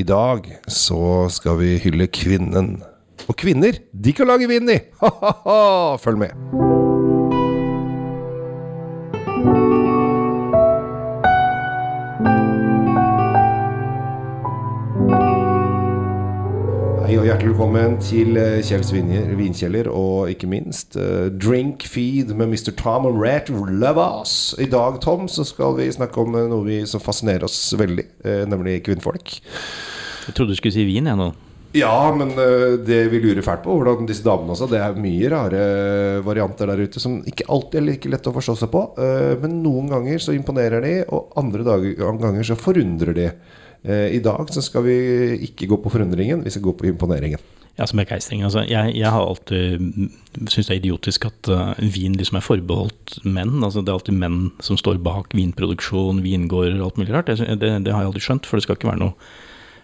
I dag så skal vi hylle kvinnen. Og kvinner, de kan lage vin, i! Ha-ha-ha! Følg med. Hei og hjertelig velkommen til eh, Kjells vinkjeller, og ikke minst uh, Drink Feed med Mr. Tom og Rat Lovas. I dag, Tom, så skal vi snakke om eh, noe vi, som fascinerer oss veldig, uh, nemlig kvinnfolk. Jeg trodde du skulle si vin, jeg nå. Ja, men eh, det vi lurer fælt på, hvordan disse damene også Det er mye rare varianter der ute som ikke alltid er like lett å forstå seg på. eh, Men noen ganger så imponerer de, og andre dager, ganger så forundrer de. Eh, I dag så skal vi ikke gå på forundringen, vi skal gå på imponeringen. Ja, som begeistring. Altså, jeg, jeg har alltid syntes det er idiotisk at uh, vin liksom er forbeholdt menn. Altså, det er alltid menn som står bak vinproduksjon, vingårder og alt mulig rart. Det, det, det har jeg aldri skjønt, for det skal ikke være noe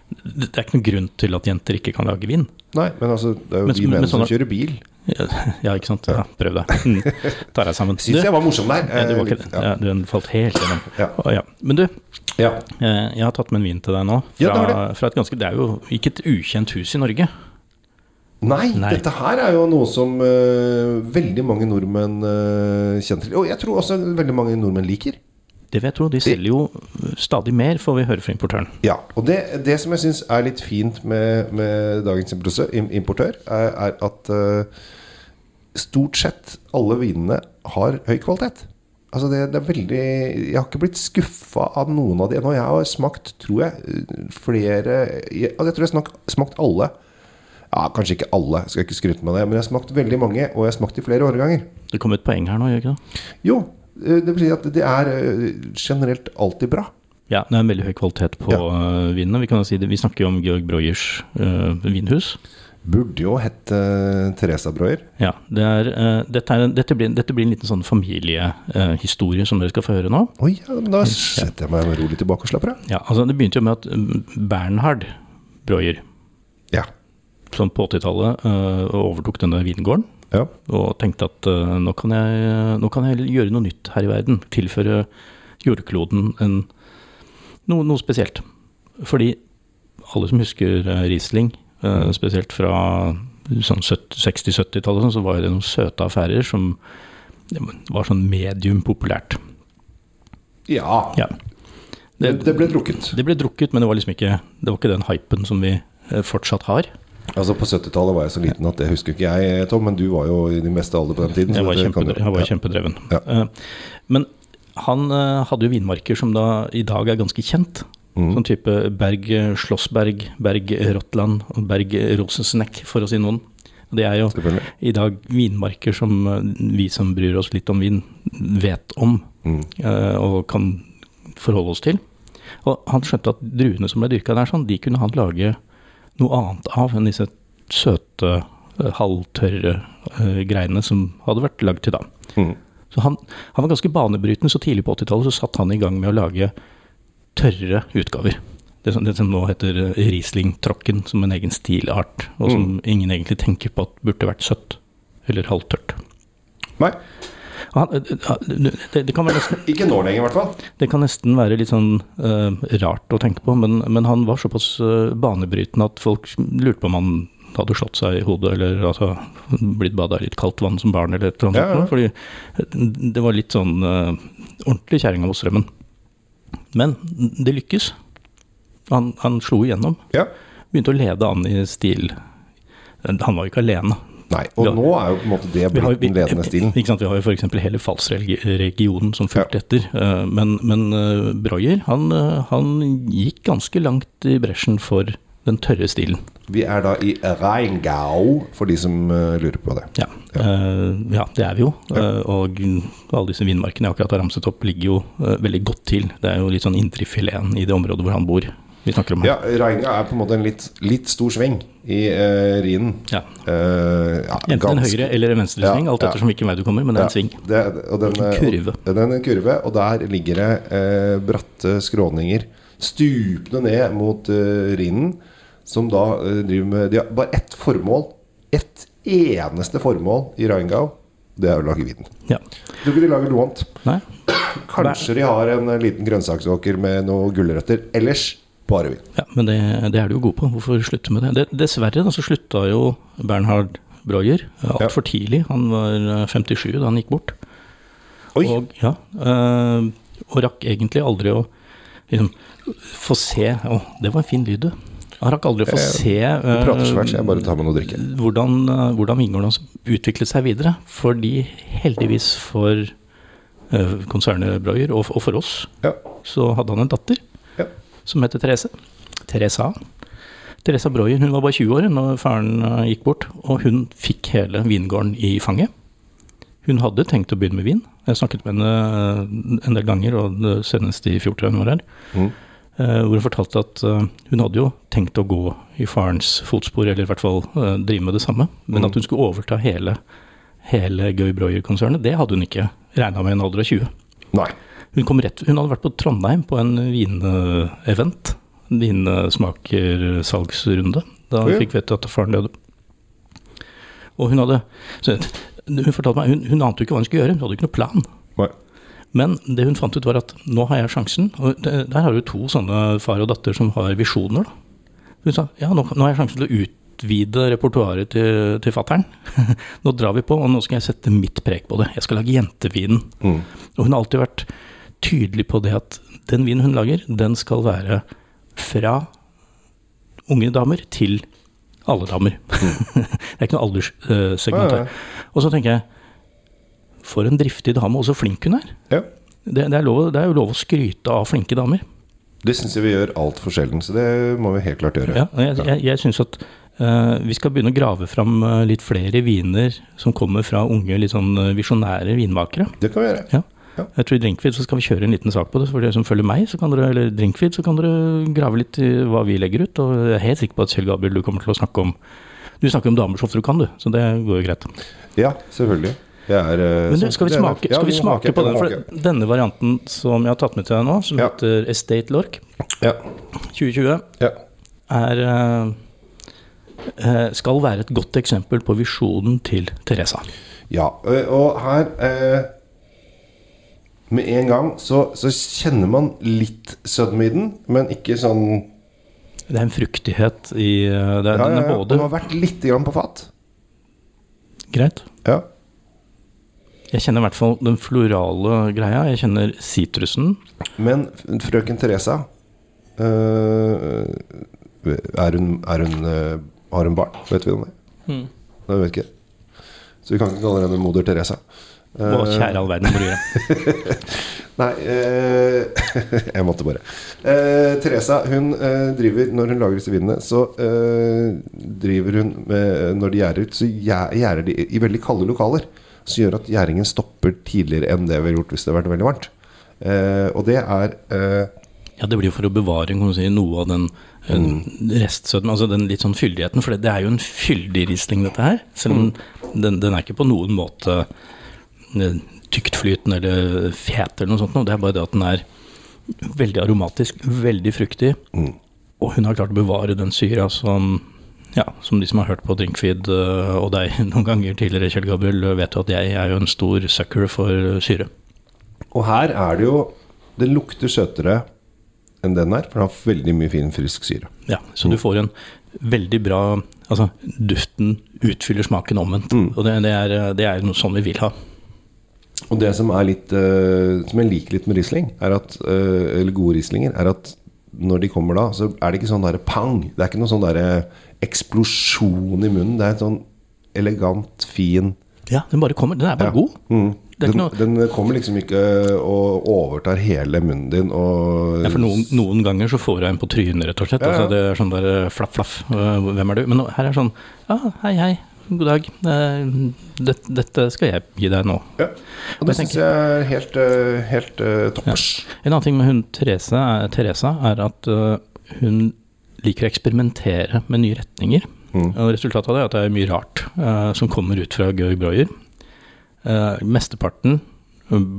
Det det er ikke noen grunn til at jenter ikke kan lage vin. Nei, men altså, det er jo Men- vi men menn som kjører bil. Ja, ikke sant. Ja, prøv deg. Mm. Tar deg sammen. Syns jeg var morsom der. ja, du var Eh, ikke, ja. ja, den falt helt gjennom. Ja. Ja. Men du, Ja. eh, jeg har tatt med en vin til deg nå. Fra, Ja, det har fra et ganske Det er jo ikke et ukjent hus i Norge. Nei, Nei. dette her er jo noe som uh, veldig mange nordmenn uh, kjenner til. Og jeg tror også veldig mange nordmenn liker. Det vil jeg tro. De selger jo stadig mer, får vi høre fra importøren. Ja, og det, det som jeg syns er litt fint med, med dagens importør, er, er at uh, stort sett alle vinene har høy kvalitet. Altså det, det er veldig Jeg har ikke blitt skuffa av noen av de ennå. Jeg har smakt, tror jeg, flere Jeg, altså jeg tror jeg har smakt, smakt alle. Ja, Kanskje ikke alle, skal jeg ikke skryte med det, men jeg har smakt veldig mange, og jeg har smakt i flere årganger. Det kom et poeng her nå, gjør ikke det? Jo, det vil si at det er eh, generelt alltid bra. Ja, det er en veldig høy kvalitet på Ja. øh, vinene. Vi si det, vi snakker jo om Georg Breuers uh, vinhus. Burde jo hett uh, Teresa Breuer. Ja, det er, uh, dette, er, dette, blir, dette blir en liten sånn familiehistorie som dere skal få høre nå. Oi, ja, da setter jeg meg rolig tilbake og slapper av. Ja, altså Det begynte jo med at øh, Bernhard Breuer, Ja. som på 80-tallet øh, overtok denne vingården, ja. og tenkte at uh, nå, kan jeg, nå kan jeg gjøre noe nytt her i verden. Tilføre jordkloden en, noe, noe spesielt. Fordi alle som husker eh, Riesling, uh, spesielt fra sånn 60-70-tallet, sånn, så var det noen søte affærer som var sånn medium populært. Ja. Ja. Det, det ble drukket. Det ble drukket, men det var liksom ikke, det var ikke den hypen som vi fortsatt har. Altså På 70-tallet var jeg så liten at det husker ikke jeg, Tom, men du var jo i din meste alder på den tiden. Jeg var, det kjempe, kan du- jeg var ja. kjempedreven. Ja. Eh, Men han eh, hadde jo vinmarker som da i dag er ganske kjent. Mm. Sånn type Berg Slåssberg, Berg Rottland og Berg Rosensneck, for å si noen. Det er jo i dag vinmarker som eh, vi som bryr oss litt om vin, vet om Mm. eh, og kan forholde oss til. Og han skjønte at druene som ble dyrka der, sånn, de kunne han lage noe annet av enn disse søte, eh, halvtørre uh, greiene som hadde vært lagd til da. Mm. Så han, han var ganske banebrytende, så tidlig på 80-tallet så satt han i gang med å lage tørre utgaver. Det som, det som nå heter eh, Riesling-tråkken, som en egen stilart, og som ingen egentlig tenker på at burde vært søtt eller halvtørt. Nei, Han, eh, det, det, kan være nesten, ikke nå lenger, i hvert fall. det kan nesten være litt sånn uh, rart å tenke på, men, men han var såpass uh, banebrytende at folk lurte på om han hadde slått seg i hodet, eller altså, blitt bada i litt kaldt vann som barn, eller et eller annet. Ja, ja. Fordi det var litt sånn uh, ordentlig kjerringa av strømmen. Men det lykkes. Han, han slo igjennom. Ja. Begynte å lede an i stil. Han var jo ikke alene. Nei, og Ja. nå er jo på en måte det blitt har, vi, den ledende stilen. Ikke sant? Vi har jo f.eks. hele Falsregionen som fulgte etter. eh, Men, men eh, Breuer han, eh, han gikk ganske langt i bresjen for den tørre stilen. Vi er da i Reingau, for de som lurer på det. Ja, Eh, ja det er vi jo. Eh, og alle disse vindmarkene jeg akkurat har ramset opp, ligger jo uh, veldig godt til. Det er jo litt sånn indrefileten i det området hvor han bor. Vi snakker om her. Ja, Reinga er på en måte en litt, litt stor sving i uh, Rhinen. Ja. Uh, ja, Enten en høyre eller en venstre sving, alt ettersom hvilken vei du kommer, men det er en sving. Det, den, En kurve. Og, den er en kurve, og der ligger det uh, bratte skråninger stupende ned mot eh, Rhinen, som da eh, driver med De har bare ett formål. Ett eneste formål i Reingau. Det er å lage vin. Ja. Ikke de lager noe annet. Nei? Kanskje de har en eh, liten grønnsaksåker med noen gulrøtter. Ellers Bare vin. Ja, Men det, det er du jo god på. Hvorfor slutte med det? det dessverre da, så slutta jo Bernhard Breuer altfor ja. tidlig. Han var 57 da han gikk bort. Oi. Og, ja, øh, og rakk egentlig aldri å liksom, få se Å, det var en fin lyd, du. Han rakk aldri å få se svært, hvordan, hvordan vingården utviklet seg videre. Fordi heldigvis for konsernet Breuer, og, og, for oss, ja. så hadde han en datter. Som heter Therese. Teresa. Teresa Breuer hun var bare 20 år når faren gikk bort, og hun fikk hele vingården i fanget. Hun hadde tenkt å begynne med vin. Jeg snakket med henne eh, en del ganger, og det senest i fjor, tror jeg hun var her. Mm. Eh, hvor hun fortalte at eh, hun hadde jo tenkt å gå i farens fotspor, eller i hvert fall drive med det samme. Men mm. at hun skulle overta hele, hele Gøy Breuer-konsernet, det hadde hun ikke regna med i en alder av 20. Nei. Hun, rett, hun, hadde vært på Trondheim på en vinevent. Vinsmakersalgsrunde. Da hun fikk vite at faren døde. Og hun hadde hun fortalte meg, hun, hun ante jo ikke hva hun skulle gjøre, hun hadde ikke noe plan. Nei. Men det hun fant ut, var at nå har jeg sjansen. Og der har du to sånne far og datter som har visjoner. Da. Hun sa ja, nå, nå har jeg sjansen til å utvide repertoaret til, til fattern. nå drar vi på, og nå skal jeg sette mitt preg på det. Jeg skal lage jentevinen. Mm. Og hun har alltid vært tydelig på det at den vinen hun lager, den skal være fra unge damer til alle damer. Mm. det er ikke noe alderssegment her. Og så tenker jeg For en driftig dame, og så flink hun er. Ja. Det, det, er lov, det, er jo lov å skryte av flinke damer. Det syns jeg vi gjør altfor sjelden, så det må vi helt klart gjøre. Ja, jeg jeg, jeg synes at uh, vi skal begynne å grave fram uh, litt flere viner som kommer fra unge, litt sånn uh, visjonære vinmakere. Det kan vi gjøre. Ja. Ja. Jeg tror I Drinkfeed så skal vi kjøre en liten sak på det. For dere som følger meg, så kan dere, eller Drinkfeed, så kan dere grave litt i hva vi legger ut. Og jeg er helt sikker på at Kjell Gabriel, du kommer til å snakke om Du snakker om damer så ofte du kan, du. Så det går jo greit. Ja, selvfølgelig. Er, uh, Men du, skal vi smake, skal vi smake på den? For denne varianten som jeg har tatt med til deg nå, som ja. heter Estate Lork ja. 2020, ja. er uh, skal være et godt eksempel på visjonen til Teresa. Ja, og her Med en gang så, så, kjenner man litt sødme i den, men ikke sånn Det er en fruktighet i det, ja, Den er både Den har vært litt grann på fat. Greit. Ja. Jeg kjenner i hvert fall den florale greia. Jeg kjenner sitrusen. Men frøken Teresa øh, er, hun, er hun, øh, Har hun barn? Vet vi om det? Mm. Det vet ikke. Så vi kan ikke kalle henne moder Teresa. Å, kjære all verden, hvor gjør? Nei, eh, jeg måtte bare. Eh, Teresa hun eh, driver Når hun lager disse vinene, så eh, driver hun med Når de gjærer ut, så gjærer de i veldig kalde lokaler. Som gjør at gjæringen stopper tidligere enn det vi har gjort hvis det har vært veldig varmt. Eh, og det er eh, Ja, det blir jo for å bevare si, noe av den mm. restsødmen, altså den litt sånn fyldigheten. For det, det er jo en fyldig risling, dette her. Selv om mm. den, den er ikke på noen måte tyktflytende eller fet eller noe sånt. Det er bare det at den er veldig aromatisk, veldig fruktig. Mm. Og hun har klart å bevare den syra som ja, som de som har hørt på Drinkfeed eh, og deg noen ganger tidligere, Kjell Gabriel, vet jo at jeg er jo en stor sucker for syre. Og her er det jo Det lukter søtere enn den her, for den har veldig mye fin, frisk syre. Ja, så mm. du får en veldig bra Altså, duften utfyller smaken omvendt. Mm. Og det, det, er, det er noe sånn vi vil ha. Og det som er litt uh, Som jeg liker litt med Riesling, er at, uh, eller gode Rieslinger, er at når de kommer da, så er det ikke sånn derre pang. Det er ikke noe sånn derre eksplosjon i munnen. Det er en sånn elegant, fin Ja, den bare kommer. Den er bare ja. god. Mm. Den, noe... den, kommer liksom ikke og overtar hele munnen din og ja, For noen, noen, ganger så får jeg en på trynet, rett og slett. Ja, ja. Altså, det er sånn der flaff, flaff. Hvem er du? Men her er det sånn Ja, hei, hei god dag. Dette, dette skal jeg gi deg nå. Ja, og det syns jeg er helt, eh, helt uh, toppers. Ja. En annen ting med hun Therese, Teresa er at uh, hun liker å eksperimentere med nye retninger. Mm. Og resultatet av det er at det er mye rart uh, som kommer ut fra Georg Breuer. mesteparten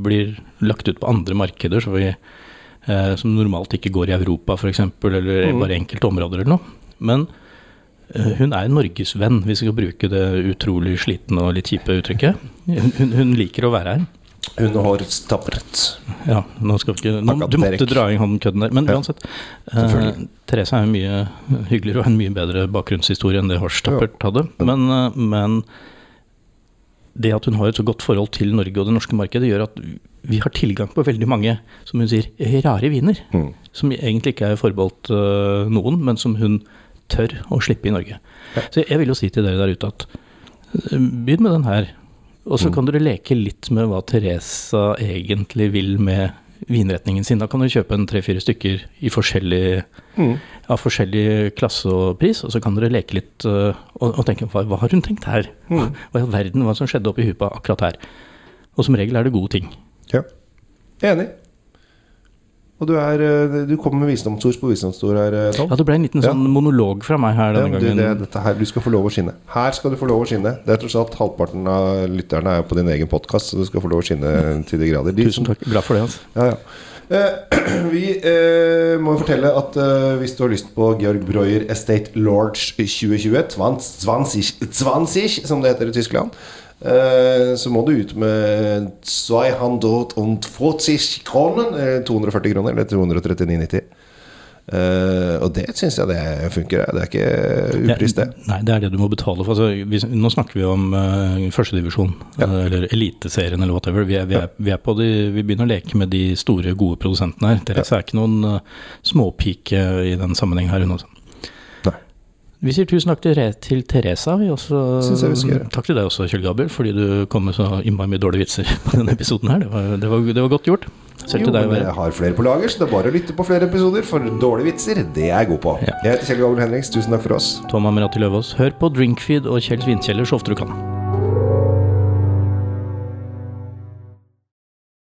blir lagt ut på andre markeder vi, som normalt ikke går i Europa, f.eks., eller mm. bare enkelte områder eller noe. Men Eh, hun er norgesvenn, hvis vi skal bruke det utrolig slitne og litt kjipe uttrykket. Hun, hun, liker å være her. Hun har stappret. Ja, nå skal vi ikke nå, Du måtte dra i han kødden der. Men Ja, uansett. Eh, selvfølgelig. Therese er jo mye hyggeligere og en mye bedre bakgrunnshistorie endet Horst Tappert hadde. Men, eh, men det at hun har et så godt forhold til Norge og det norske markedet, gjør at vi har tilgang på veldig mange, som hun sier, rare viner. Mm. Som egentlig ikke er forbeholdt eh, noen, men som hun tør å slippe i Norge. Ja. Så jeg vil jo si til dere der ute at eh, begynn med den her. Og så Mm. kan dere leke litt med hva Teresa egentlig vil med vinretningen sin. Da kan du kjøpe en tre-fire stykker i forskjellig, Mm. av forskjellig klasse og pris, og så kan dere leke litt eh, og, og tenke hva, hva har hun tenkt her? Mm. Hva i all verden, hva som skjedde oppi huet på akkurat her? Og som regel er det gode ting. Ja. Enig. Og du, er, eh, du kommer med visdomsord på visdomsord her, eh, Tom. Ja, det ble en liten Ja. sånn monolog fra meg her Ja, denne du, gangen. det, her, du skal få lov å skinne. Her skal du få lov å skinne. Det er tross alt Halvparten av lytterne er jo på din egen podkast, så du skal få lov å skinne til de grader. De Tusen takk. Glad for det. altså. Ja, ja. Eh, vi eh, må fortelle at eh, hvis du har lyst på Georg Breuer Estate Lorge 2020, 20, 20, som det heter i Tyskland, så må du ut med 240 kroner, eh, 240 kroner, eller 239,90. Eh, og det syns jeg det funker. Det er ikke upris, det. Nei, det er det du må betale for. Altså, vi, nå snakker vi om uh, førstedivisjon, Ja. eh, eller Eliteserien eller whatever. Vi, er, vi, er, vi, er på de, vi begynner å leke med de store, gode produsentene her. Therese er ikke noen uh, småpike i den sammenheng her. Hun også. Vi sier tusen takk til, til Teresa. Også. Takk til deg også, Kjell Gabriel, fordi du kom med så innmari mye dårlige vitser på denne episoden her. Det var, det var, det var godt gjort. Selv Jo, deg men jeg har flere på lager, så det er bare å lytte på flere episoder. For dårlige vitser, det er jeg god på. Ja. Jeg heter Kjell Gabriel Henriks. Tusen takk for oss. Tom Amirati Løvaas, hør på Drinkfeed og Kjells Vinkjeller så ofte du kan.